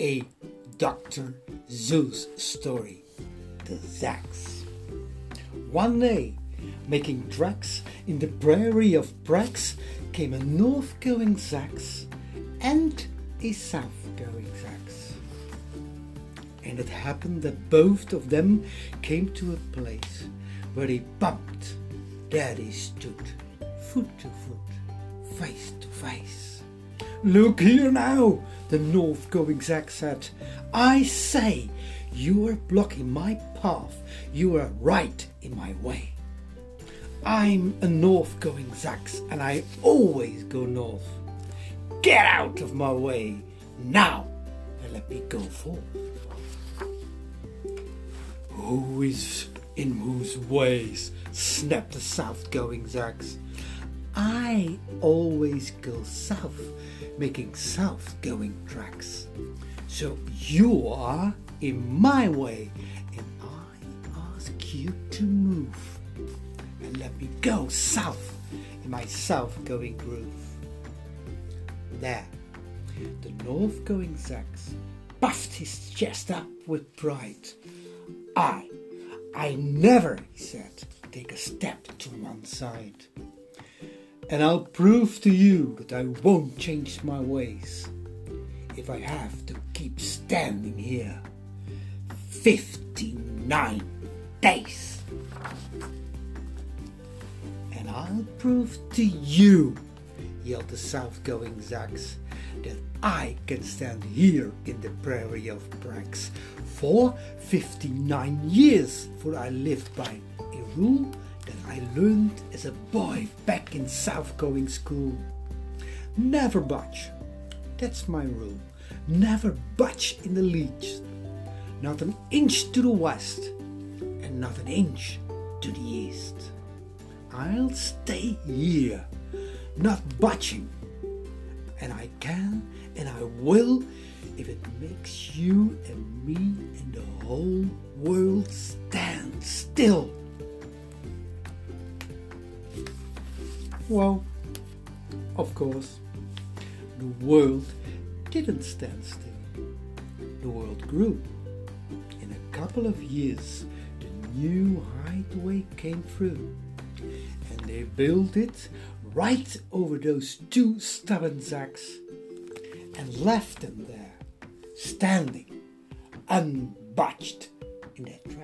a Dr. Seuss story, The Zax. One day, making tracks in the prairie of Prax, came a north going Zax and a south going Zax. And it happened that both of them came to a place where they bumped. There they stood, foot to foot, face to face. Look here now, the north going Zax said. I say, you are blocking my path. You are right in my way. I'm a north going Zax and I always go north. Get out of my way now and let me go forth. Who is in whose ways? snapped the south going Zax. I always go south, making south going tracks. So you are in my way, and I ask you to move and let me go south in my south going groove. There, the north going Zax puffed his chest up with pride. I, I never, he said, take a step to one side. And I'll prove to you that I won't change my ways if I have to keep standing here 59 days. And I'll prove to you, yelled the south going Zax, that I can stand here in the prairie of Prax for 59 years, for I live by a rule I learned as a boy back in south going school. Never budge. That's my rule. Never budge in the least. Not an inch to the west and not an inch to the east. I'll stay here, not budging. And I can and I will if it makes you and me and the whole world stand still. Well, of course, the world didn't stand still. The world grew. In a couple of years, the new highway came through, and they built it right over those two stubborn Zax and left them there, standing, unbudged in their.